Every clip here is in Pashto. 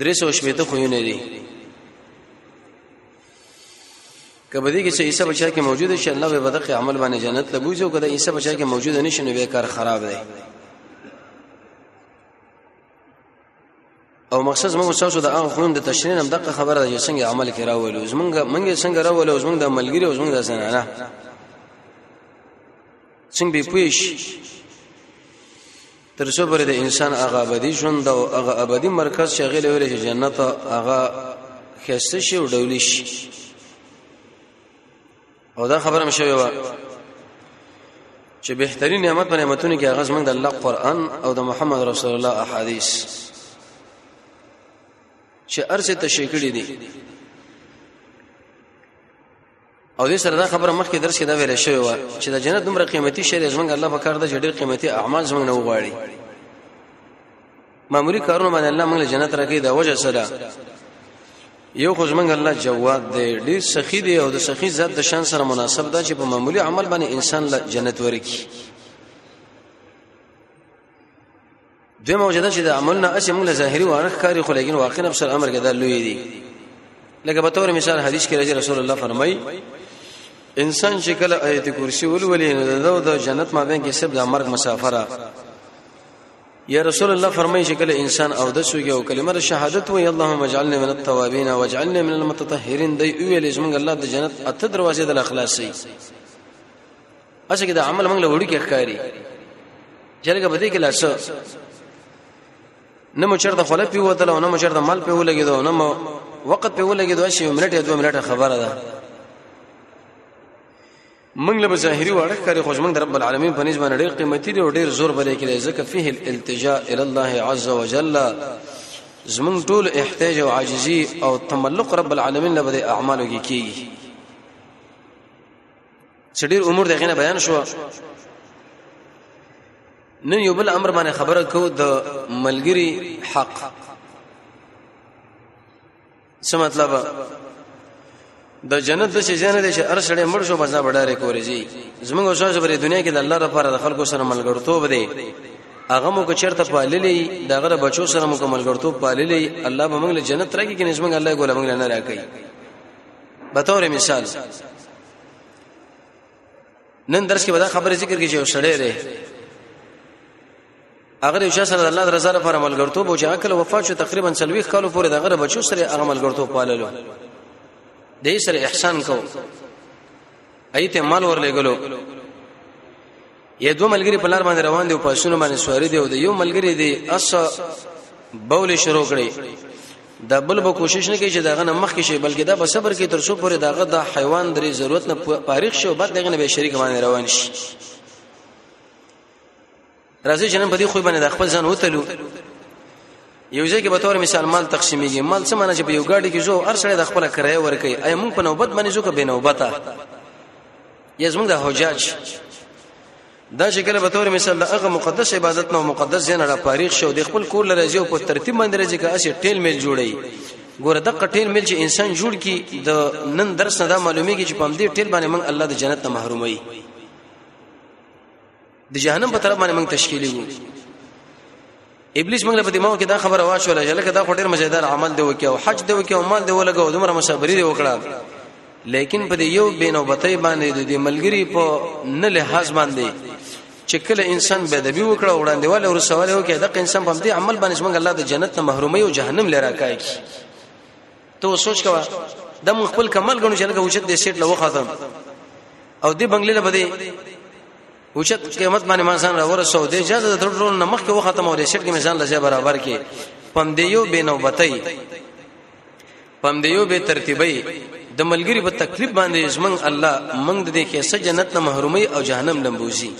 درې سو شپېته خوونه دي کبه دې کې چې عیسی بچا کې موجود شي الله به بدقه عمل باندې جنت لبوځي او کله عیسی بچا کې موجود نه شي نو به کار خراب دی او مقصد موږ تاسو د هغه خوند تشریح هم دغه خبره ده چې څنګه عمل کې راولو زمونږ منګه څنګه راولو زمونږ د ملګری او زمونږ د زنانه څنګه به پوښ تر څو پر د انسان هغه ابدي ژوند او هغه ابدي مرکز چې غل ویل چې جنت هغه خسته شي او ډولی شي او دا خبره مشه و چې بهترین نعمت په نعمتونو کې هغه زمونږ د الله قران او د محمد رسول الله احادیث چې ارسه تشکړې دي او دې سره دا خبره مخکې درس کې دا ویل شوی و چې د جنت دومره قیمتي شی دی زمونږ الله په کار ده چې ډېر قیمتي اعمال زمونږ نه وغواړي معمولی کارونه باندې الله موږ جنت راکړي دا وجه سره یو خو زمونږ الله جواد دی ډېر سخی دی او د سخی ذات د شان سره مناسب ده چې په معمولی عمل باندې انسان له جنت ورکی دوی موجوده چې د عمل نه اسې موږ له ظاهري وارخ کاری خو لګین واقع نفس الامر کې دا لوی دي لکه په تور مثال حدیث کې راځي رسول الله فرمایي انسان چې کله آیت کرسی ولولې نو د جنت مابین کې سب د مرګ مسافره یا رسول الله فرمایي چې کله انسان او د سوګي او کلمه شهادت وي اللهم اجعلنا من التوابین واجعلنا من المتطهرین دی ویلې زمونږ الله د جنت اته دروازې د اخلاص سي اسه کې دا عمل موږ له وړي کې ښکاری جرګه بده کې لاس نه مو چرته خلک پیوتل او نه مو چرته مال پیو لګیدو نه مو وخت په ولګي دوه شی منټه دوه منټه خبره ده موږ له ظاهري وړه کاری خو موږ رب العالمین په نسبت ډېر قیمتي دی او ډېر زور بلې کړي ځکه فيه الالتجاء الى الله عز وجل زمون ټول احتیاج او عاجزي او تملق رب العالمین له بده اعمالو کې کیږي چې ډېر امور دغه نه بیان شو نن یو بل امر باندې خبره کو د ملګری حق څه مطلب د جنت د شي جنت چې هر سړی مړ شو بزا بډاره کورې جی زمونږ اوسه په دنیا کې د الله لپاره د خلکو سره ملګرتوب دی هغه مو که چرته پاللې دغه د بچو سره مو کوملګرتوب پاللې الله به موږ له جنت راکې کې نسمه الله ګوله موږ نه راکې به تور مثال نن درس کې به دا خبره ذکر کې چې یو سړی دی هغه یو شخص سره الله رضا لپاره ملګرتوب او چې عقل وفات شو تقریبا 40 کال پورې دا غره بچو سره هغه ملګرتوب پاللو دې سره احسان کو ایته مال ورلګلو یا دوه ملګری په لار باندې روان دي او په اسونو باندې سواری دي او د یو ملګری دی اس بول شروع کړي دا بل به کوشش نه کوي چې داغه نه مخ کې شي بلکې دا به صبر کوي تر څو پورې داغه د حیوان درې ضرورت نه پاریخ شي او بعد دغه نه به شریک باندې روان شي راځي چې نن په دې خو باندې د خپل ځان وتلو یو ځای کې به تور مثال مال تقسیمیږي مال څه معنی چې په یو ګاډي کې جو هر سړی د خپل کرایه ورکړي اي موږ په نوبت باندې جو که به نوبته یا زمونږ د حجاج دا چې کله به تور مثال د هغه مقدس عبادت نو مقدس زین را پاریخ شو د خپل کور لري او په ترتیب باندې راځي که اسی ټیل میل جوړي ګوره د قټیل میل چې انسان جوړ کی د نن درس نه دا معلومیږي چې په دې ټیل باندې موږ الله د جنت ته محرومي د جهنم په طرف باندې موږ تشکیلې وو ابلیس موږ له په دماغ کې دا خبره واچوله چې لکه دا خو ډیر مزیدار عمل دی وکي او حج دی وکي او مال دی ولګو دومره مصابري دی وکړه لیکن په یو بینوبتۍ باندې د دې ملګری په نه لحاظ باندې چې کله انسان به ادبي وکړه وړاندې ول او رسواله وکړه د انسان په دې عمل باندې موږ الله د جنت نه محرومي او جهنم لرا کوي ته سوچ کوا د مون خپل کمل غنو چې لکه اوچت دې سیټ له وخاته او دې بنگلې له بده اوچت قیمت باندې ما ځان را ورسو دې اجازه د ټول نه مخ کې وخاته مو دې سیټ کې میزان لږه برابر کې پم دې یو بے نوبتای پم دې یو بے ترتیبای د ملګری په تکلیف باندې زمنګ الله منګ دې کې سجنت نه محرومي او جهنم لمبوزي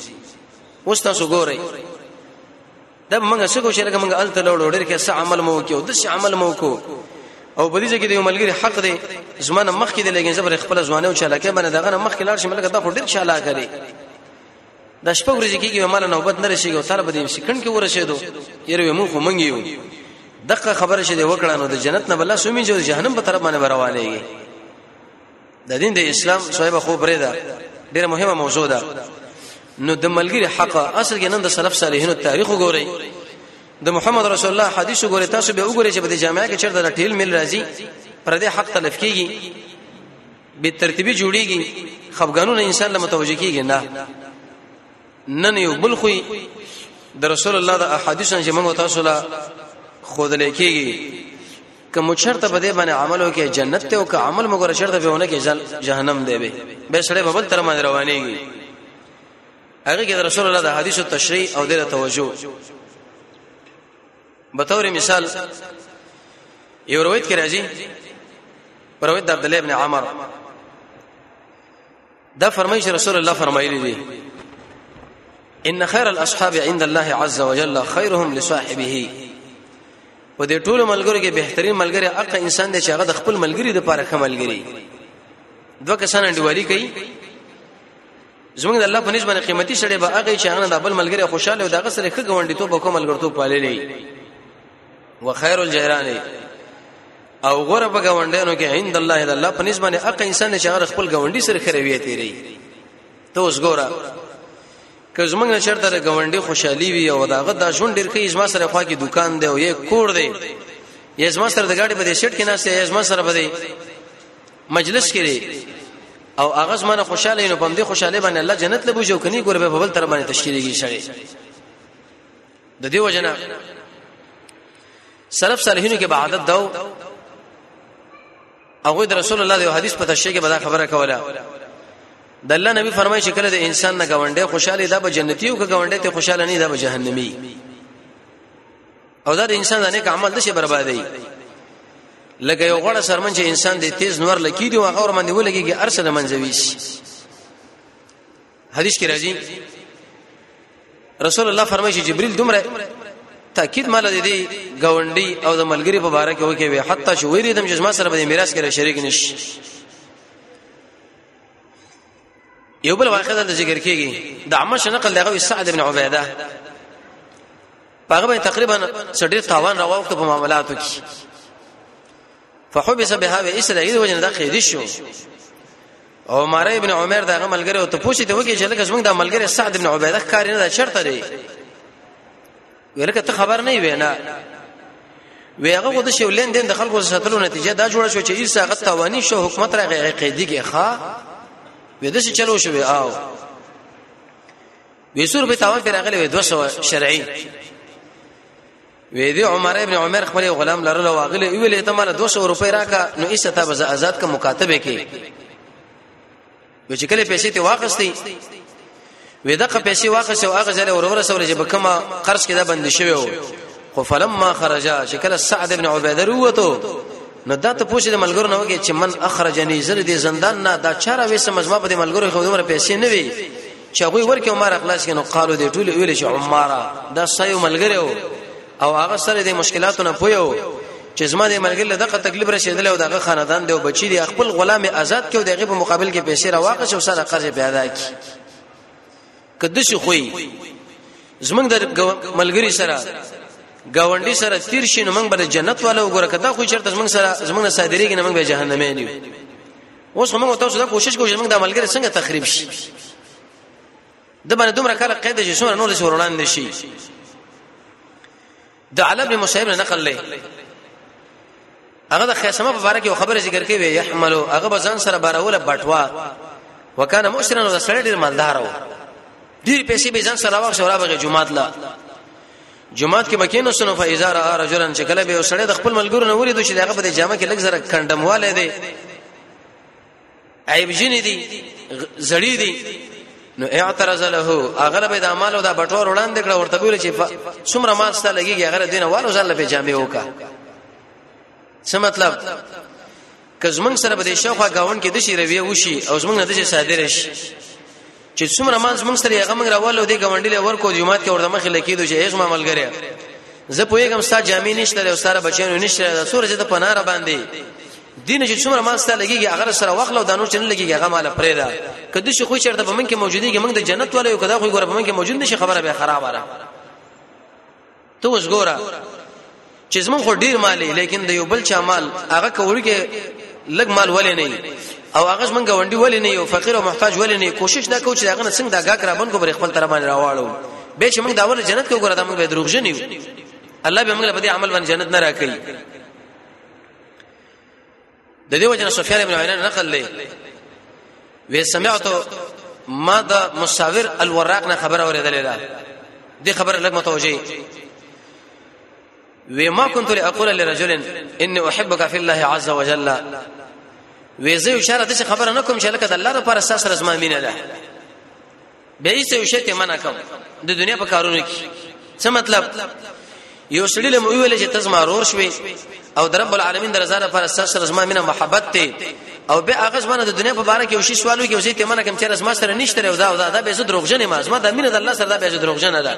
اوس تاسو ګورئ دا موږ څه کوو چې لکه موږ الته لوړو ډېر کې څه عمل مو وکړو د څه عمل مو وکړو او په دې ځکه د یو ملګری حق دی زمانه مخ کې دی لګین زبر خپل ځوانه او چالاکه باندې دغه مخ کې لاړ شي ملګری دا خو ډېر چالاک دی د شپږ ورځې کېږي مال نوبت نه رسیږي او سره به دې سکن کې ورسېدو یره مو خو منګي یو دغه خبره چې وکړه نو د جنت نه بل سومي جو جهنم په طرف باندې وروالیږي د دین د اسلام صاحب خو برې ده ډیره مهمه موضوع ده نو د ملګری حق اصل کې نن د سلف صالحینو تاریخ وګورئ د محمد رسول الله حدیث وګورئ تاسو به وګورئ چې په دې جامعه کې چیرته د ټیل مل راځي پر دې حق تلف کیږي به ترتیبي جوړیږي خفګانون انسان له متوجه کیږي نه نن یو بل خو د رسول الله د احادیث نه چې موږ تاسو له خود لیکيږي که مو چرته په دې باندې عمل وکړي جنت ته او که عمل مو ګره چرته بهونه کې جهنم دی به به سړی ببل تر باندې روانيږي هغه کې رسول الله د حدیث او تشریح او د توجه به تور مثال یو روایت کې راځي روایت د عبد الله ابن عمر دا فرمایي رسول الله فرمایلی دی ان خير الاصحاب عند الله عز وجل خيرهم لصاحبه و دې ټول ملګرو کې بهترین ملګری هغه انسان دی چې هغه د خپل ملګری د پاره ښه ملګری دوه کسان انډیوالي کوي زمونږ د الله په نسبت قیمتي شړې به هغه چې هغه د بل ملګری خوشاله او دغه سره ښه غونډې ته به کوم ملګرتوب پاللی وخير الجيران او غره په گاونډانو کې عند الله د الله په نسبت اق انسان چې هغه خپل گاونډي سره خروي تیری ته اوس ګوره که زمنګ نه چرته د گاونډي خوشحالي وي او داغه دا ژوند ډیر کې زما سره خوا کې دکان دی او یې کور دی یې زما سره د ګاډي په دې شټ کې نه سي یې زما سره په دې مجلس کې دی او هغه زما نه خوشاله نو په دې خوشاله باندې الله جنت له بوجو کني ګور به په بل تر باندې تشکیلږي شړې د دې وجنه سلف صالحینو کې به عادت داو هغه د رسول الله د حدیث په تشریح کې به دا خبره کوله د الله نبی فرمایي چې کله د انسان نه گاونډي خوشاله دا به جنتی او که گاونډي ته خوشاله نه دا به جهنمی او دا د انسان نه کوم عمل نشي بربادي لکه یو غړ سرمن چې انسان د تیز نور لکی دی او غور باندې ولګي ارسل منځوي شي حدیث کې راځي رسول الله فرمایي چې جبريل دومره تاکید مال دي غونډي او د ملګری په باره کې وکي وي حتی شو ویری دم جسمه سره به میراث کې شریک نشي یو بل واقعه د ذکر کیږي د عمر شنقل دغه سعد بن عبیده هغه تقریبا سړي تاوان راوخت په معاملاتو کې فحبس بها و اسرائیل وجن د قید شو عمر ابن عمر دغه ملګری او ته پوښتې ته وکی چې لکه زمونږ د ملګری سعد ابن عبیده کار نه چرته دی ولکه ته خبر نه وې نه ویغه غو د شو لین دین د خلکو ساتلو نتیجه دا جوړه شو چې ایسا غت توانی شو حکومت راغی قیدی کې ښا وې د څه چلو شو او وې سور به تاوان پر راغلی وې 200 شرعي وی دی عمر ابن عمر خپل غلام لرل واغله ویلې ته مال 200 روپۍ راکا نو ایسه ته به آزاد کا مکاتبه کې چې کله پیسې ته واغستې وی دغه پیسې واغسته او هغه ځله ورور سره چې بکما قرض کې دا بند شوی وو خو فلما خرجا چې کله سعد ابن عبیده وروته نو دا ته پوښتنه ملګرو نه وکي چې من اخرجنی زر دې زندان نه دا چاره وې سمجما په دې ملګرو خو دومره پیسې نه وي چې هغه ورکه عمر اخلاص کینو قالو دې ټول ویل چې عمر دا سایو ملګری او هغه سره د مشکلاتو نه پویو چې زما د ملګری له دغه تکلیف رسیدل او دغه خاندان دی او بچی دی خپل غلام آزاد کړي او دغه په مقابل کې پیسې راواقع شو سره قرض پیدا کی کده شي خوې زمنګ د ملګری سره گاونډي سره تیر شي نو موږ به جنت والا وګوره کدا خو چرته موږ سره موږ صادري کې موږ به جهنمي نه اوس هم موږ تاسو دا کوشش کوو چې موږ د عملګری څنګه تخریب شي د باندې دومره کاله قید شي څومره نور څور وړاندې شي د علی بن مصعب نه نقل لې هغه د خیسمه په اړه کې خبره ذکر کوي وي يحملو هغه بزن سره باروله بټوا وکانه مشرن او سره ډیر مالدار و ډیر پیسې به ځان سره واخ شورا به جمعات لا جمعات کې بکې نو سنو فایزار ا رجلن چې کله به وسړې د خپل ملګرو نه وریدو چې هغه په جامه کې لګ زره کندمواله دی عیب جن دي زړی دي نو اعترض له اغلب د اعمالو دا بټور وړاندې کړ ورته ویل چې څومره مال ستاسو لګيږي هغه دینه والو ځل په جامع وکا څه مطلب که زمنګ سره به د شوخه گاون کې د شي روي وشي او زمنګ نه د شي صادر شي چې څومره مان زمنګ سره هغه موږ راوالو دی گاونډي له ورکو د جماعت کې ورته مخې لکېدو چې هیڅ معامل غره زه پوهیږم ستا جامع نشته او ساره بچیانو نشته د سورج ته پناره باندې دین چې څومره مان سره لګيږي هغه سره وخلو د نور چنل لګيږي هغه مال پرې دا کله چې خو چرته په من کې موجودي کې موږ د جنت والو کدا خو ګوره په من کې موجود نشي خبره به خراب را ته اوس ګوره چې زمون خو ډیر مالې لیکن د یو بل چا مال هغه کورګه لګ مال ولې نه او هغه څنګه وندي ولې نه یو فقیر او محتاج ولې نه کوشش دا کوي چې هغه څنګه دا غاک را بنګو بر خپل تر باندې راواړو به چې موږ دا ول جنت کې وګورم موږ به دروغ جن یو الله به موږ په دې عمل باندې جنت نه راکړي د دې وجنه سفیان ابن عینان نقل لې وې سمعت ما د مشاور الوراق نه خبر اورېدلې ده دې خبر لګ متوجي وې ما كنت لاقول لرجل اني احبك في الله عز وجل وې زه اشاره د خبره نه کوم چې لکه د الله لپاره ساس رزما مینه ده به یې څه شته منع کوم د دنیا په کارونو کې څه مطلب یو سړی له موږ ویل چې تاسو ما رور شوي او د رب العالمین درزانه پر اساس سره زما مینه محبت ته او به هغه زما د دنیا په باره کې وشي سوالو کې وشي ته منه کوم چې رسما سره نشته او دا او دا به زه دروغجن ما زما د مینه د الله سره دا به زه دروغجن نه ده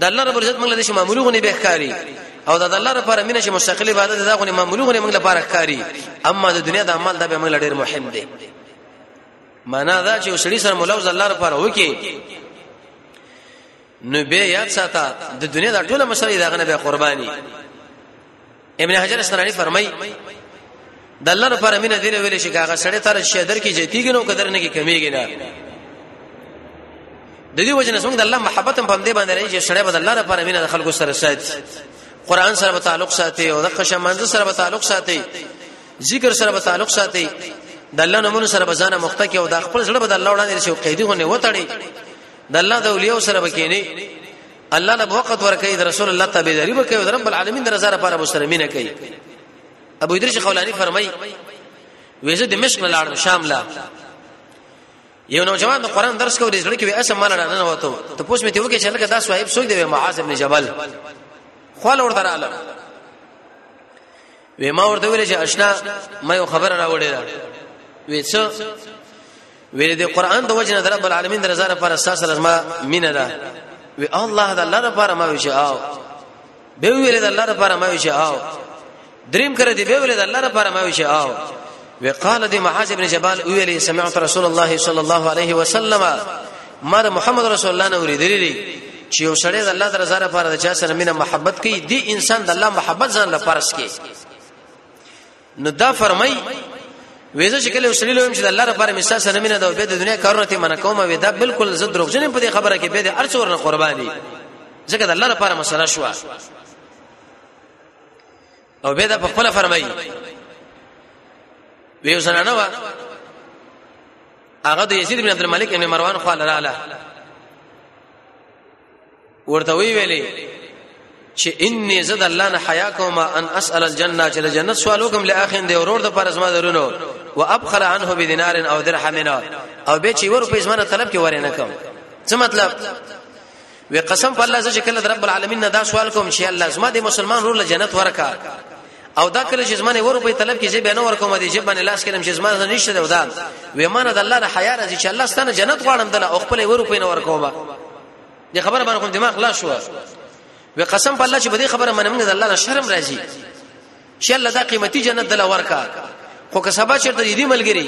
د الله رب عزت موږ له دې شي معمولی غونې به ښکاری او د الله لپاره مینه چې مستقل عبادت دا غونې معمولی غونې موږ لپاره ښکاری اما د دنیا د عمل دا به موږ ډیر مهم دی معنا دا چې وسړي سره ملوز الله لپاره وکي نو به یاد ساته د دنیا د ټوله مسلې داغه نه به قرباني ابن حجر اسقلانی فرمای د الله لپاره مینه دی ویل شي هغه سړی تر شي در کې جتیږي نو قدر نه کې کمیږي نه د دې وجه نه څنګه د الله محبت هم باندې باندې راځي چې سړی به د الله لپاره مینه د خلکو سره ساتي قران سره به تعلق ساتي او د قشمنځ سره به تعلق ساتي ذکر سره به تعلق ساتي د الله نمونه سره به ځان مخته کې او د خپل سره به د الله وړاندې شي قیدی غو نه وتړي د الله د اولیاء سره به کېنی الله له وخت ورکړي د رسول الله تابعداري وکړي او د رب العالمین در زاره لپاره مسلمانینه کوي ابو ادریس خولانی فرمایي ویزه د مشک لاړم شام لا یو نوجوان د قران درس کوي د زړه کې اسه مال نه نه وته ته پوښتنه مې ته وکړه چې لکه دا صاحب سوګ دی معاذ ابن جبل خو لور دراله وې ما ورته ویل چې آشنا ما یو خبر راوړې ده وې څه وې د قران د وجنه رب العالمین درزانه پر اساس لازمه مینه ده وی الله د الله لپاره ما وی شاو به ویل د الله لپاره ما وی شاو دریم کړه دی به ویل د الله لپاره ما وی شاو وقال دي معاذ بن جبال ویلي سمعت رسول الله صلى الله عليه وسلم مر محمد رسول الله نو ریدلی چې یو سړی د الله تعالی زره لپاره د چا سره مینه محبت کوي دی انسان د الله محبت ځان له پرس کوي نو دا فرمای وېزه چې کله وسلی لوم چې د الله لپاره مثال سره مینه د به د دنیا کارونه ته منع کوم وې دا بالکل زه دروغجن په دې خبره کې به د ارڅ ورنه قرباني ځکه د الله لپاره مسله شو او به دا په خپل فرمایي ویو زنانه وا هغه د یزید بن عبد الملک ابن مروان خو لاله ورته وی ویلې چې انی زد الله نه حیا کوم ان اسال الجنه چې جنت سوال وکم لاخین دی ورور د پر اسما درونو وابخل عنه بدینار او درهم او به چې ور په اسمانه طلب کې ورنه کوم څه مطلب وی قسم په الله چې کله رب العالمین نه دا سوال کوم چې الله زما د مسلمان رول جنت ورکا او دا کله چې زمانه ور په طلب کې زی بیان ور کوم دي چې باندې لاس کړم چې زمانه نشته دا ودا وی مان د الله نه حیا راځي چې الله ستنه جنت غواړم دله او خپل ور په نه ور کوم دي خبره باندې دماغ لا شو وی قسم په الله چې بده خبره منم نه د الله نه شرم راځي چې الله دا قیمتي جنت دل ورکا خو که سبا چرته دې ملګری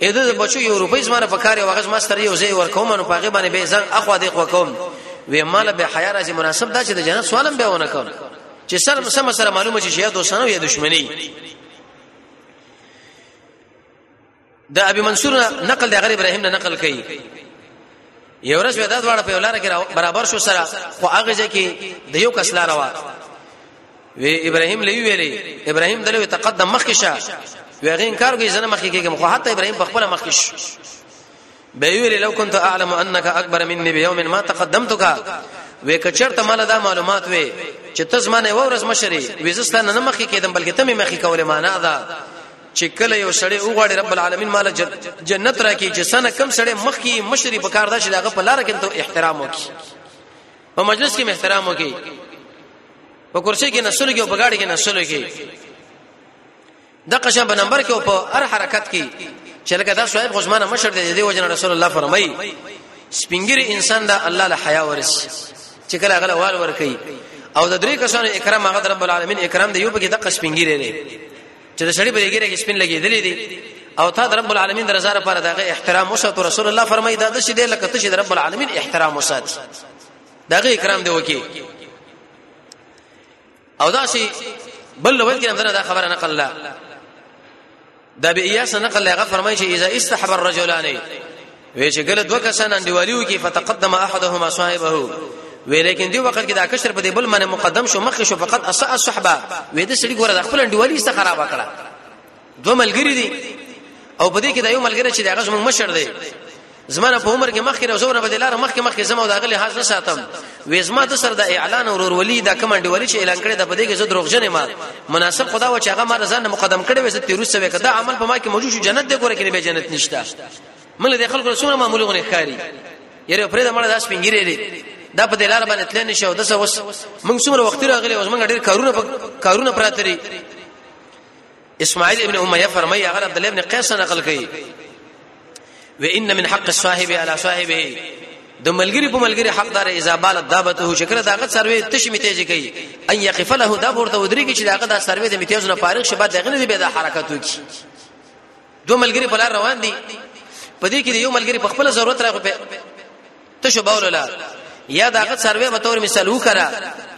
اې د بچو یو روپۍ زما نه پکار یو غز ما سره یو ځای ورکوم نو پاګې باندې به زنګ اخو دې خو کوم وې مال به حیا راځي مناسب دا چې د جنت سوالم به ونه کوم چې سر سم سره معلومه چې شیا دوستانو یا دښمنی د ابي منصور نقل د غریب ابراهيم نه نقل کړي یو ورځ ودا دواړه په لار کې برابر شو سره خو هغه ځکه د یو کس لار وا وی ابراهيم لوي ویلي ابراهيم دلوي تقدم مخکشه وی غین کار کوي زنه مخکې کېږم خو حتی ابراهيم په خپل مخکش به ویل لو كنت اعلم انك اكبر مني بيوم ما تقدمتك وې کچرته مال دا معلومات وې چې تاسو باندې ورځ مشري وزستانه نه مخې کېدم بلکې ته مې مخې کولې معنا ده چې کله یو سړی وغواړي رب العالمین مال جنت راکړي چې سنه کم سړی مخکي مشري په کار ده چې داغه په لار کې ته احترام وکړي په مجلس کې احترام وکړي په کرسي کې نسل کې او په گاډي کې نسل کې د قشن په نمبر کې او په هر حرکت کې چې لکه دا صاحب غزمانه مشر دی دی وجنه رسول الله فرمایي سپینګری انسان دا الله له حیا ورس چې کله غل وال ور کوي او د درې کسانو اکرام هغه رب العالمین اکرام دی یو په کې د قشپنګری لري چې د شړې په ګیره کې سپین لګېدلې دي او تا رب العالمین درزا لپاره دغه احترام وساتو رسول الله فرمایي دا د شې د لکه ته چې رب العالمین احترام وساتي دغه اکرام دی وکي او دا شي بل لوت کې هم دا خبره نقل لا دا به ایاس نقل لا فرمایي چې اذا استحب الرجلان وی چې ګل دوه کسان انډیوالیو کې فتقدم احدهما صاحبه وی لیکن دی وخت کې دا کشر په دې بل باندې مقدم شو مخ شو فقط اساء الصحبه وی د سړي ګوره د خپل انډیوالي څخه خراب کړه دوه ملګری دي او په دې کې دا یو ملګری چې دغه زموږ مشر دی زمانه په عمر کې مخکې راځور به دلار مخکې مخکې زمو دا غلي حاضر ساتم وې زما د سر د اعلان اورور ولی دا کمنډ ولی چې اعلان کړي دا په دې کې زه دروغجن ما مناسب خدا و چې هغه ما ځان مقدم کړي وې زه تیروس سوي کدا عمل په ما کې موجود شو جنت دې ګوره کې به جنت نشته مله د خلکو سره معمولی غونې ښکاری یره پرې دا مړه داس پنګیری دی دا په دلار باندې تل نه شو د څه وس موږ څومره وخت راغلی اوس موږ ډیر کارونه کارونه پراته لري اسماعیل ابن امیہ فرمایي هغه عبد الله ابن قیس نقل کوي و ان من حق الصاحب على صاحبه د ملګری په ملګری حقدار اذا بال دابته شکر داغه سروي تش می تیز کوي ان يقف له دا ورته ودري کی چې داغه دا سروي د میتیز نه فارغ شبه دغه نه به د حرکت وکي دوه ملګری په لار روان دي په دې کې یو ملګری په خپل ضرورت راغو په تشو باول لا یا داغه سروې به تور مثال وکړه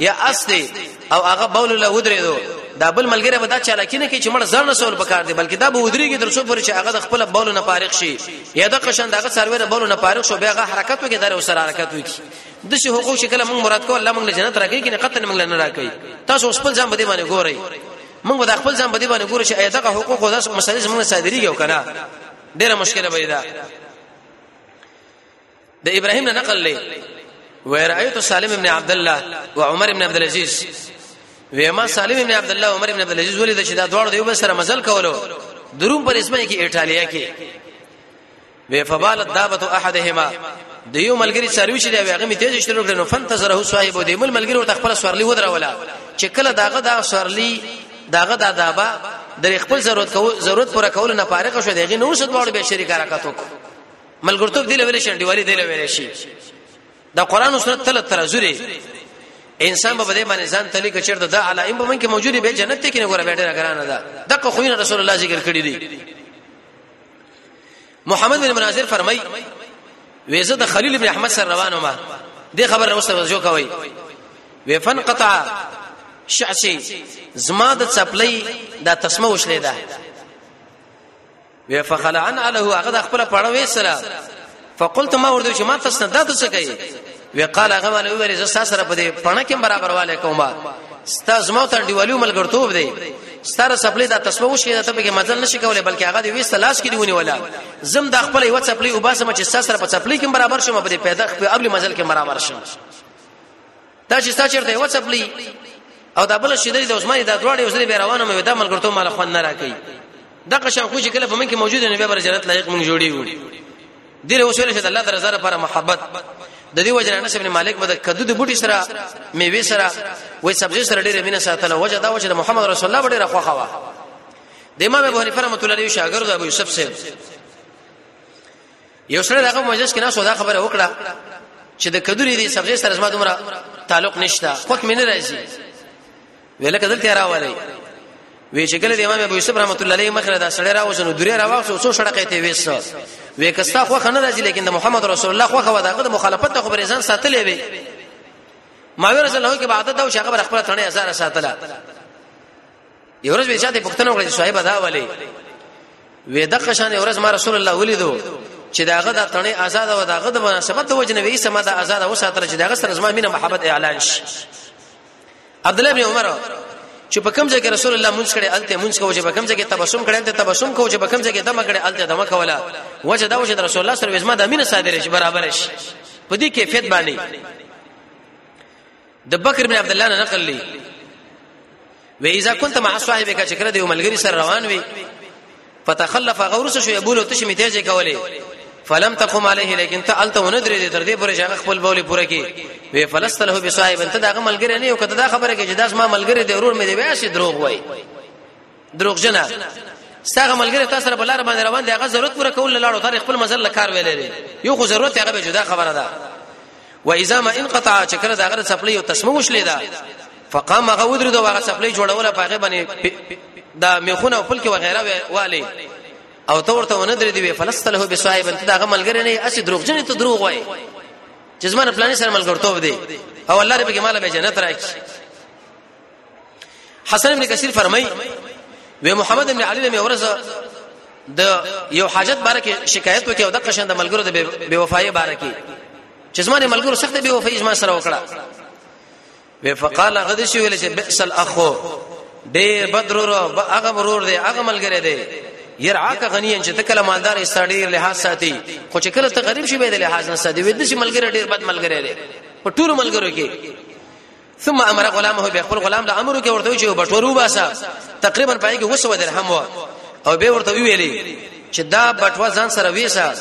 یا اصلي او هغه باول لا ودرېدو دا بل ملګری به دا چالاکی نه کوي چې مړ ځان نه سول پکار دی بلکې دا به ودرېږي تر څو پورې چې هغه د خپل باول نه فارغ شي یا د قشن داغه سروې نه باول نه فارغ شو بیا هغه حرکت وکړي دا سره حرکت وکړي د شي حقوق شکل موږ مراد کو الله موږ جنت راکړي کنه قتل موږ نه راکړي تاسو خپل ځان بده باندې ګورئ موږ به د خپل ځان په دې باندې ګورو چې ایا دغه حقوق او داسې مسلې زموږ صادريږي او کنه ډیره مشکله به ده د ابراهیم نه نقل لې ورایت سالم ابن عبد الله او عمر ابن عبد العزيز ویما سالم ابن عبد الله عمر ابن عبد العزيز ولید چې دا دوړ دیو سره مزل کولو دروم پر اسمه کې ایتالیا کې وی فبال الدابه احدهما د یو ملګری سروي چې دا هغه می تیز شروع کړي نو فنتظره صاحب د مل ملګری ورته خپل سورلی ودرولا چې کله داغه دا سورلی داغه دا دابا د خپل ضرورت کو ضرورت پر کول نه فارغ شو دغه نو شد وړ به شریک حرکت وک ملګرتوب دی لویل شي دیوالي دی لویل شي دا قران او سنت تل ترازوري انسان به بده باندې ځان تلې کچر د علائم په من کې موجود به جنت کې نه ګوره بیٹه غرانه ده دغه خوینه رسول الله ذکر کړی دی محمد بن مناظر فرمای وېزه د خلیل ابن احمد سره روانو ما دې خبر اوس توجه کوي وې فن قطع شعشي زما د چپلې دا تسمه وشلې ده وې فخلعن له هغه د خپل پړوي سره فقلت ما ورته چې ما تاسو نه تاسو څه کوي وی قال هغه مال ویل زه تاسو سره په دې پڼه کې برابر والے کوم ستاسو مو ته دیوالو ملګرتوب دی ستاره سپلې دا تسبه وشي دا ته به مزل نشي کولای بلکې هغه دی وېست لاس کې دیونی ولا زم د خپل یو سپلې او باسم چې تاسو سره په سپلې کې برابر شم په دې پیدا خپل قبل مزل کې برابر شم دا چې ستا چیرته یو چپلی او دا بل شیدې د عثماني دا دواړه اوسې به روانه مې دا ملګرتوب مال خو نه راکې دا قشان خو چې کله په من کې موجود نه به بر جنت لایق مونږ جوړیو ډیر وسوله چې الله درزه لپاره محبت د دې وجه انس ابن مالک بده کدو د بوټي سره میوه سره وې سبزی سره ډیره مینه ساتله وجه دا وجه د محمد رسول الله ډیره خوخه وا د امام ابو حنیفه رحمۃ اللہ علیہ شاګرد ابو یوسف سے یو سره دغه مجلس کې نه سودا خبره وکړه چې د کدوري دي سبزی سره زما دومره تعلق نشته خو کې نه راځي ویل کدل ته راوړی وی چې کله د امام ابو یوسف رحمت الله علیه مخره دا سړی راوځنو درې راوځو څو شړقې ته وېس وې کستا خو خنه راځي لیکن د محمد رسول الله خو خو داغه د مخالفت ته خبرې ځان ساتلې وي ما ورسره له کې بعد دا او شغه خپل تنه هزار ساتله یو ورځ ویچا ته پښتنه وکړه صاحب دا ولی وې د قشان یو ورځ ما رسول الله ولیدو چې داغه د تڼې آزاد او داغه د مناسبت د وجنه وې سما د آزاد او ساتل چې داغه سره زما مینه محبت اعلان شي عبد الله بن عمر چې په کوم ځای کې رسول الله مونږ کړي الته مونږ کوو چې په کوم ځای کې تبسم کړي الته تبسم کوو چې په کوم ځای کې دمه کړي الته دمه کولا وجه دا وجه رسول الله سره وزما د امینه صادره شي برابر شي په دې کیفیت باندې د بکر بن عبد الله نه نقل لي و اذا كنت مع صاحبك چې کړه دی ملګری سره روان وي فتخلف غورس شو يبول تش میتاج کوله فلم تقم عليه لكن ته الته وندرې دې تر دې پورې چې خپل بوله پوره کی وی فلست له بصاحب انت دا ملګری نه یو کته دا خبره کې چې داس ما ملګری دی ورور مې دی واسي دروغ وای دروغجنه ستاسو ملګری تاسو سره بلار باندې روان دی هغه ضرورت پوره کول لاړو تر خپل مزل لکار ویلې یو خو ضرورت هغه به جدا خبره ده و اذا ما انقطع چې کله دا غره سپلې او تسمه وشلې ده فقام هغه ودر دا هغه سپلې جوړوله پاغه باندې دا میخونه او پلک وغیرہ والي او تو ورته ونه درې دی فلست له بصاحب انت دا غمل ګره نه اسی دروغ جن ته دروغ وای چې زمانه پلان سره ملګرتوب دی او الله رب کې مال به جنت راکړي حسن ابن کثیر فرمای وی محمد ابن علی له ورځ د یو حاجت باره کې شکایت وکړ او د قشن د ملګرو د بے وفایي باره کې چې زمانه ملګرو سخت بے وفایي زما سره وکړه وی فقال غد شي ویل چې بئس الاخ ډېر بدرور هغه مرور دی هغه ملګری دی يرعاك غنيا چې تکله مالدار استړي لحاظ ساتي خو چې کله ته غریب شي به د لحاظ نه ساتي وې د شي ملګری ډېر بد ملګری دی په ټول ملګرو کې ثم امر غلامه به خپل غلام له امر کې ورته چې بټورو باسا تقریبا پای کې وسو درهم و او به ورته ویلي چې دا بټوا ځان سره ویسا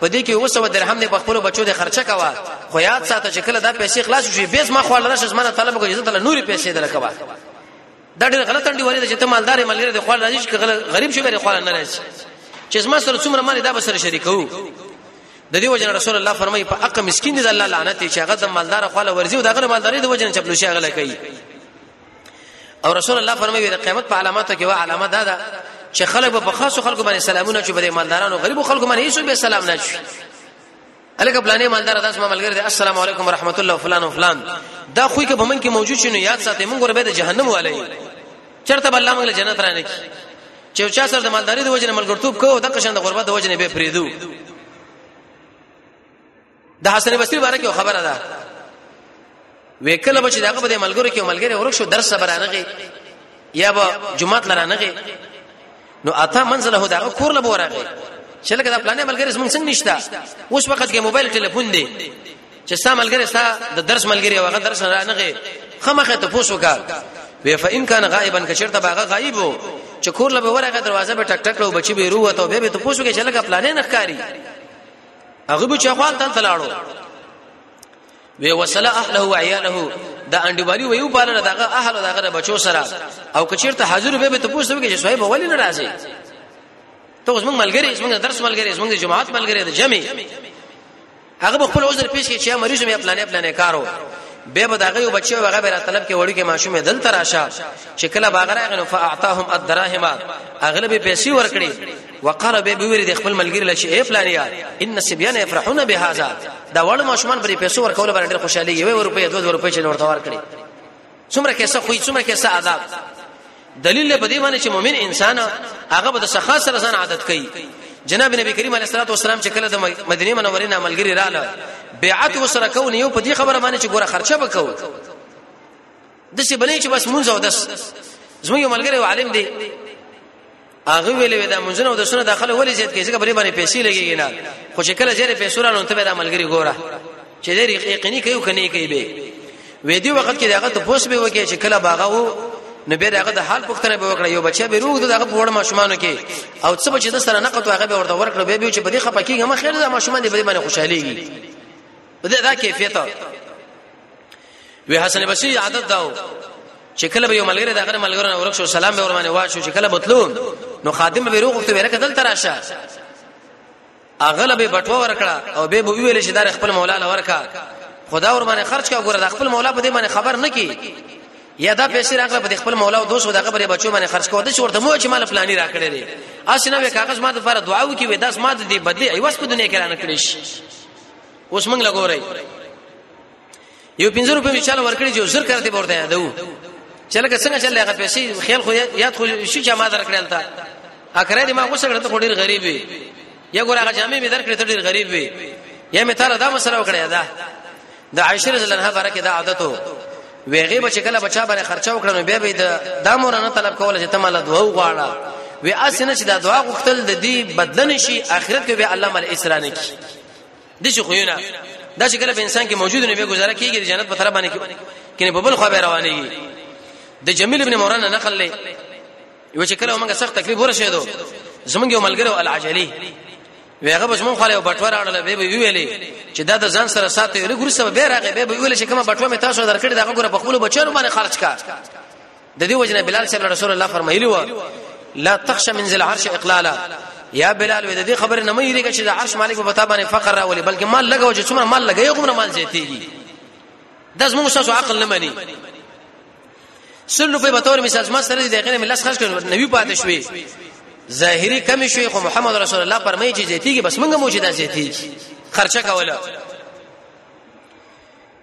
په دې کې وسو درهم نه په خپل بچو د خرچه کوا خو یاد ساته چې کله دا پیسې خلاص شي بیس ما خو الله شز منه طلب کوي ته نوري پیسې درکوا دا ډېر غلط انډي ولې چې ته مالدار ملګری د خپل راځي چې غریب شي غریب خپل نه راځي چې زما سره څومره مال دا به سره شریکو د دې وجه رسول الله فرمایي په اق مسكين دي الله لعنت چې هغه د مالدار خپل ورزي او دغه مالداري د وجه چپلو شي هغه کوي او رسول الله فرمایي د قیامت په علاماتو کې و علامه ده دا چې خلک په خاصو خلکو باندې سلامونه چې بده مالدارانو غریبو خلکو باندې هیڅ به سلام نه شي الکه پلانې مالدار داس ما ملګری السلام علیکم ورحمت الله فلان او فلان دا خو کې په من کې موجود شنو یاد ساتي موږ ور به د جهنم والي چرته بل موږ له جنت رانه کی چې یو چا سره د مالداري د وجې نه ملګرتوب کوو د قشن د غربت د وجې نه به پریدو د حسن بصری باره کې خبره ده وکله به چې دغه په ملګرو کې ملګری ورک شو درس برانغي یا به جمعه لرانغي نو اته منزله دغه کور له بورغي چې لکه دا پلانې ملګری زمونږ څنګه نشته اوس وخت کې موبایل ټلیفون دی چې ستا ملګری ستا د درس ملګری هغه درس نه رانغه خمخه ته پوسو کا وی فإن كان غائبا کچرته باغه غائب وو چې کور لبه ورغه دروازه به ټک ټک لو بچي به روه ته به ته پوسو کې چې لګه پلانې نه ښکاری هغه به چخوال تن تلاړو وی وصله اهله و عياله دا انډيوالي ویو پاله دغه اهل دغه بچو سره او کچیرته حاضر به به ته پوسو کې چې صاحب ولې ناراضي ته اوس موږ ملګری اوس موږ درس ملګری اوس موږ جماعت ملګری د جمع هغه به خپل عذر پیش کړي چې مریض مې پلانې پلانې کارو به به دغه یو بچي هغه به را طلب کې وړي کې ماشوم دل تر راشه چې کله باغ راغی نو فاعطاهم الدراهم اغلب پیسې ورکړي وقال به ویری د خپل ملګری لشي اے پلانیا ان سبيان يفرحون بهذا دا وړ ماشومان پر پیسو ورکول باندې خوشاله یوي ورپې 2 روپې چې نور تور کړي څومره کیسه خو څومره کیسه عذاب دلیل له بده باندې چې مؤمن انسان هغه به د سخا سره ځان عادت کوي جناب نبی کریم علیه الصلاه والسلام چې کله د مدینه منورې نه عملګری رااله بیعت وسره کو نه یو په دې خبره باندې چې ګوره خرچه وکاو د څه بلې چې بس مونږ او دس زموږ ملګری عالم دی هغه ویلې دا منځونه او د سونه داخله ولې زیات کې ځکه بری باندې پیسې لګیږي نه خو چې کله زیات پیسې رانو ته به د عملګری ګوره چې دې یقیني کوي کني کوي به وې دی وخت کې داغه ته پوس به وکي چې کله باغه وو نو به داغه د حال پوښتنه به وکړه یو بچا به روغ دغه پوړ ماشومانو کې او څه بچی د سره نقد هغه به ورته ورکړ به به چې بده خپکیږي ما خیر د ماشومان دې بده باندې خوشاليږي بده دا کیفیت وی حسن بصری عادت داو چې کله به یو ملګری د غره ملګرو نه ورکشو سلام به ورمانه واشو چې کله بتلو نو خادم به روغته ویره کدل تراشه اغلب بټو ورکړه او به به ویل چې دار خپل مولا لورکا خدا ور باندې خرج کا ګوره د خپل مولا په دې باندې خبر نه کی یا دا پیسې راغله په خپل مولا او دوست دغه پر بچو باندې خرج کوو د شورته مو چې مال پلاني راکړي دي اسنه به کاغذ ماته لپاره دعا وکي وې داس ماته دې بدلی ایواز په دنیا کې رانه کړی شي اوس موږ لګورای یو 50 روپۍ چاله ورکړي جو زر کرته ورته یادو چې لکه څنګه چې هغه پیسې خیال خو یاد خو شي چې ما درکړل تا اخره دې ما غوسه کړه ته ډیر غریب وي یا ګور هغه جامې مې درکړې ته ډیر غریب وي یا مې تعالی دا مسله وکړه دا د عائشه رضی الله عنها برکه دا عادت وو ویغه بچ کله بچا باندې خرچه وکړنو بیا به د دامور نه طلب کوله چې تماله دوه غواړه وی اسنه چې دا دعا غوښتل د دې بدلن شي اخرت کې به الله مل اسرانه کی د شي خوونه دا چې کله په انسان کې موجود نه به گزاره کیږي د جنت په طرف باندې کینه په بل خو به روانيږي د جمیل ابن موران نقل لې یو چې کله موږ سخت تکلیف ورسېدو زمونږ یو ملګری العجلی ویغه به زمون خاله بټوره اړل به به ویلې چې دا د ځان سره ساتي لګور سره به راغې به ویلې چې کومه بټوه مې تاسو درکړې دا غوړه په خپل بچو باندې خرج کا د دې وجنه بلال صاحب رسول الله فرمایلی و لا تخش من ذل عرش اقلالا یا بلال وې د دې خبره نه مې لري چې د عرش مالک په تابانه فقر راولي بلکې مال لګاو چې څومره مال لګي غومره مال زیاتېږي د زموږ ساسو عقل نه مني سل روپے به تور مثال ما سره دې غنه ملس خرج کړو نبی پاتې شوې ظاهری کم شوې خو محمد رسول الله فرمایي چې زیاتېږي بس موږ موجوده زیاتېږي خرچه کوله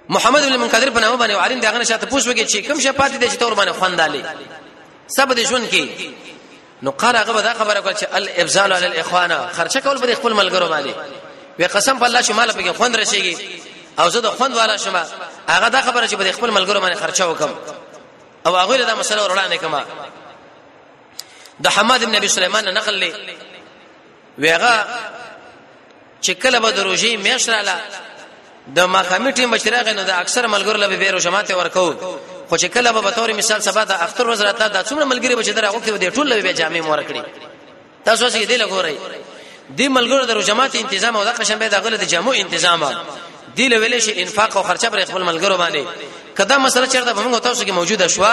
محمد بن منکدر په نامه باندې عالم دغه نشاته پوښوږي چې کوم شپات دي چې تور باندې خواندالي سب دې ژوند کې نو قال هغه دا خبره کول چې الابزال علی الاخوان خرچه کول پر خپل ملګرو باندې وی قسم په الله چې مال په خوند راشيږي او زه د خوند والا شمه هغه دا خبره چې پر خپل ملګرو باندې خرچه وکم او هغه له مسله ورانه کما د حماد بن ابي سليمان نقل لې ویغه چې کله به د روژې میاشت رااله د ماخامي ټیم بچراغ نه د اکثر ملګرو لپاره بیرو جماعت ورکو خو چې کله به تور مثال سبا د اختر ورځ راته د څومره ملګری بچ دراغو کې د ټول لوي جامع مور کړی تاسو چې دې لګورئ دې ملګرو د جماعت تنظیم او د قشن به د غل د جامو تنظیم دی له ویلې شي انفاق او خرچه پر خپل ملګرو باندې کدا مسله چیرته به موږ تاسو کې موجوده شو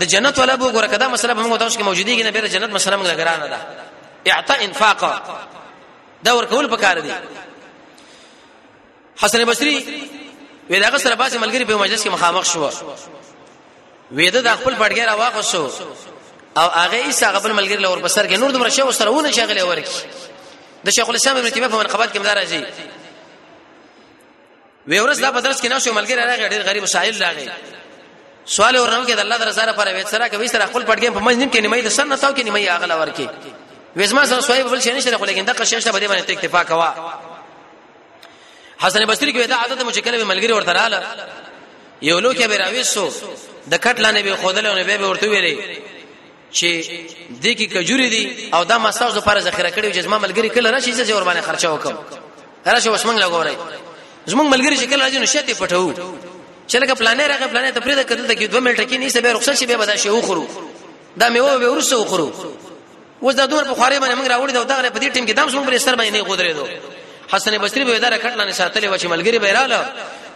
د جنت ولا بو ګره کدا مسله به موږ تاسو کې موجودیږي نه به جنت مسله موږ لګرانه ده اعطاء انفاق دا ورکول پکار دي حسن بصري وې داغه سره باسي ملګری په مجلس کې مخامخ شو وې دا خپل پټګی را واغسو او هغه یې هغه بل ملګری لور بسر کې نور دومره شی وسره ونه شغله ورکی د شیخ الاسلام ابن تیمیه په منقبات کې مدار راځي وی ورځ دا بدرس کې نه شو ملګری راغی ډیر غریب سائل راغی سوال ورنم کې د الله درزاره پر وې سره کوي سره خپل پټګې په منځ نیم کې نیمه د سن نتاو کې نیمه اغلا ورکی وېزما سره سوای بل شي نشره خو لیکن دغه شیشه باندې باندې اتفاق وا حسن بصری کې دا عادت مو چې کله ملګری ورته رااله یو لوکه به راويسو د کټ لانه به خودل او به ورته ویلې چې د کی کجوري دي او دا مساج لپاره ذخیره کړی چې زما ملګری کله راشي چې ور باندې خرچه وکم راشه اوس موږ لګورای زموږ ملګری چې کله راځي نو شته پټو چې لکه پلانې راغی پلانې ته پرې د کتل ته کې 2 منټه کې نيسه به رخصت شي به بدا شي وخورو دا میوه به ورسره وخورو اوس دا دور په خوارې باندې موږ راوړی دا دغه په دې ټیم کې دام څومره ستر باندې نه غودرې دو حسن بصری به اداره کټ لاندې ساتلې و چې ملګری به رااله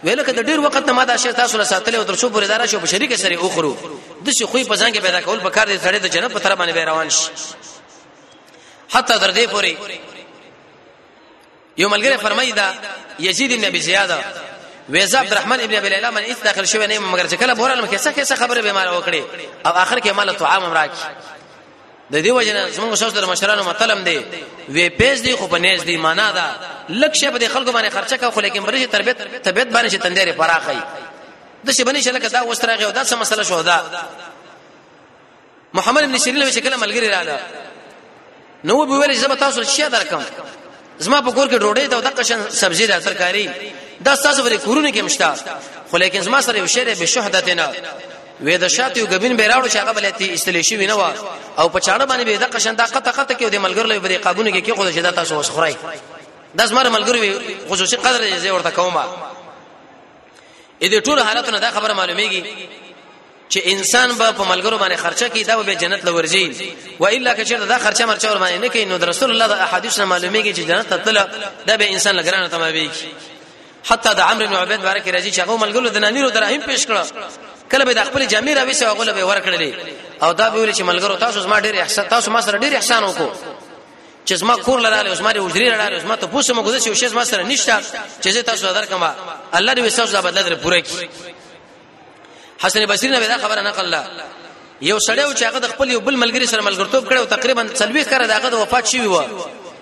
ویل کده ډیر وخت ما دا شی تاسو له ساتلې او تر څو پورې اداره شو په شریک سره اوخرو د شي خوې په ځان کې پیدا کول په کار دي سړی د جنت په طرف باندې روان شي حتی تر دې پورې یو ملګری فرمایي دا یزید بن ابي زیاد ویزا عبدالرحمن ابن ابي ليلى من اس داخل شوی نه مګر چې کله بورالم کې څه څه خبره به مال وکړي او اخر کې مال طعام راکړي د دې وجنه زموږ شاو سره مشرانو مطلب دی وی پیس دی خو په نيز دی معنا دا لک شه په خلکو باندې خرچه کا خو لیکن برشه تربیت تربیت باندې چې تندې پراخی د شي باندې شلکه دا وستراغه او دا څه مسله شو دا محمد بن سیرین له شکل ملګری رااله نو به ویل چې زه به تاسو شیا درکم زما په کور کې ډوډۍ ته دغه شان سبزی را ترکاری دا تاسو ورې کورونه کې مشتا خو لیکن زما سره یو شعر به شهادتنا وې د شاتیو غبین به راوړو چې هغه بلتی استلې شي وینو او په چاړه باندې به د قشن دا قطه قطه کې د ملګر لوي بری قابونه کې کې خو شدا تاسو وسخرای د زمر ملګر خصوصي قدر یې زه ورته کومه اې دې ټول حالتونه دا خبره معلومیږي چې انسان به په ملګرو باندې خرچه کوي دا به جنت لورځي و الا که چېرته دا خرچه مرچه ور باندې نه کوي نو رسول الله د احادیث نه معلومیږي چې جنت ته تل دا به انسان لګرانه تمامېږي حتی د عمرو بن عبید بارک راځي چې هغه ملګرو د نانیرو درهم پیش کړ کله به د خپل جامع راوي سو هغه به ورکړلې او دا به ویل چې ملګرو تاسو زما ډېر احسان تاسو ما سره ډېر احسان وکړو چې زما کور لراله اوس ما دې وزري لراله اوس ما ته پوسه مګو چې شې زما سره نشته چې زه تاسو درکم الله دې وسوس دا بدل در پوره کړي حسن بصری نه دا خبره نقل لا یو سړی چې هغه د خپل یو بل ملګری سره ملګرتوب کړو تقریبا سلوي کړه داغه د وفات شوی و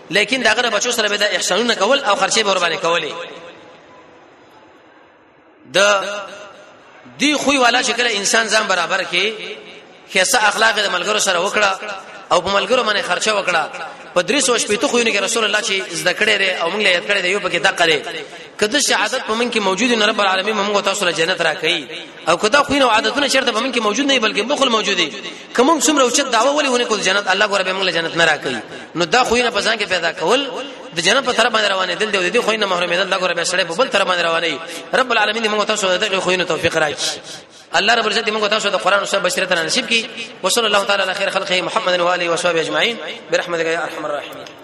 لیکن داغه بچو سره به د احسانونه کول او خرچه به ور باندې کولې د دی خوې والا چې کله انسان ځان برابر کې خیسه اخلاق د ملګرو سره وکړه او په ملګرو باندې خرچه وکړه په درې سو شپې ته خو نه رسول الله چې زده کړې لري او موږ له یاد کړې دی یو پکې دقه لري کله چې عادت په من کې موجود نه رب العالمین موږ تاسو له جنت راکړي او کدا خو نه عادتونه چیرته په من کې موجود نه بلکې بخل موجود دي کوم څومره اوچت داوا ولې ونه کول جنت الله ګوره به موږ له جنت نه راکړي نو دا خو نه په ځان کې پیدا کول د جنت په طرف باندې روانې دل دی خو نه محرومې دل دا ګوره به سړې په بل طرف باندې روانې رب العالمین موږ تاسو له دغه خو نه توفیق راکړي الله رب العزت موږ تاسو ته قران او سنت بشریت نصیب کړي وصلی الله تعالی علی خیر خلقه محمد و علیه و صحبه اجمعین برحمتک یا ارحم الراحمین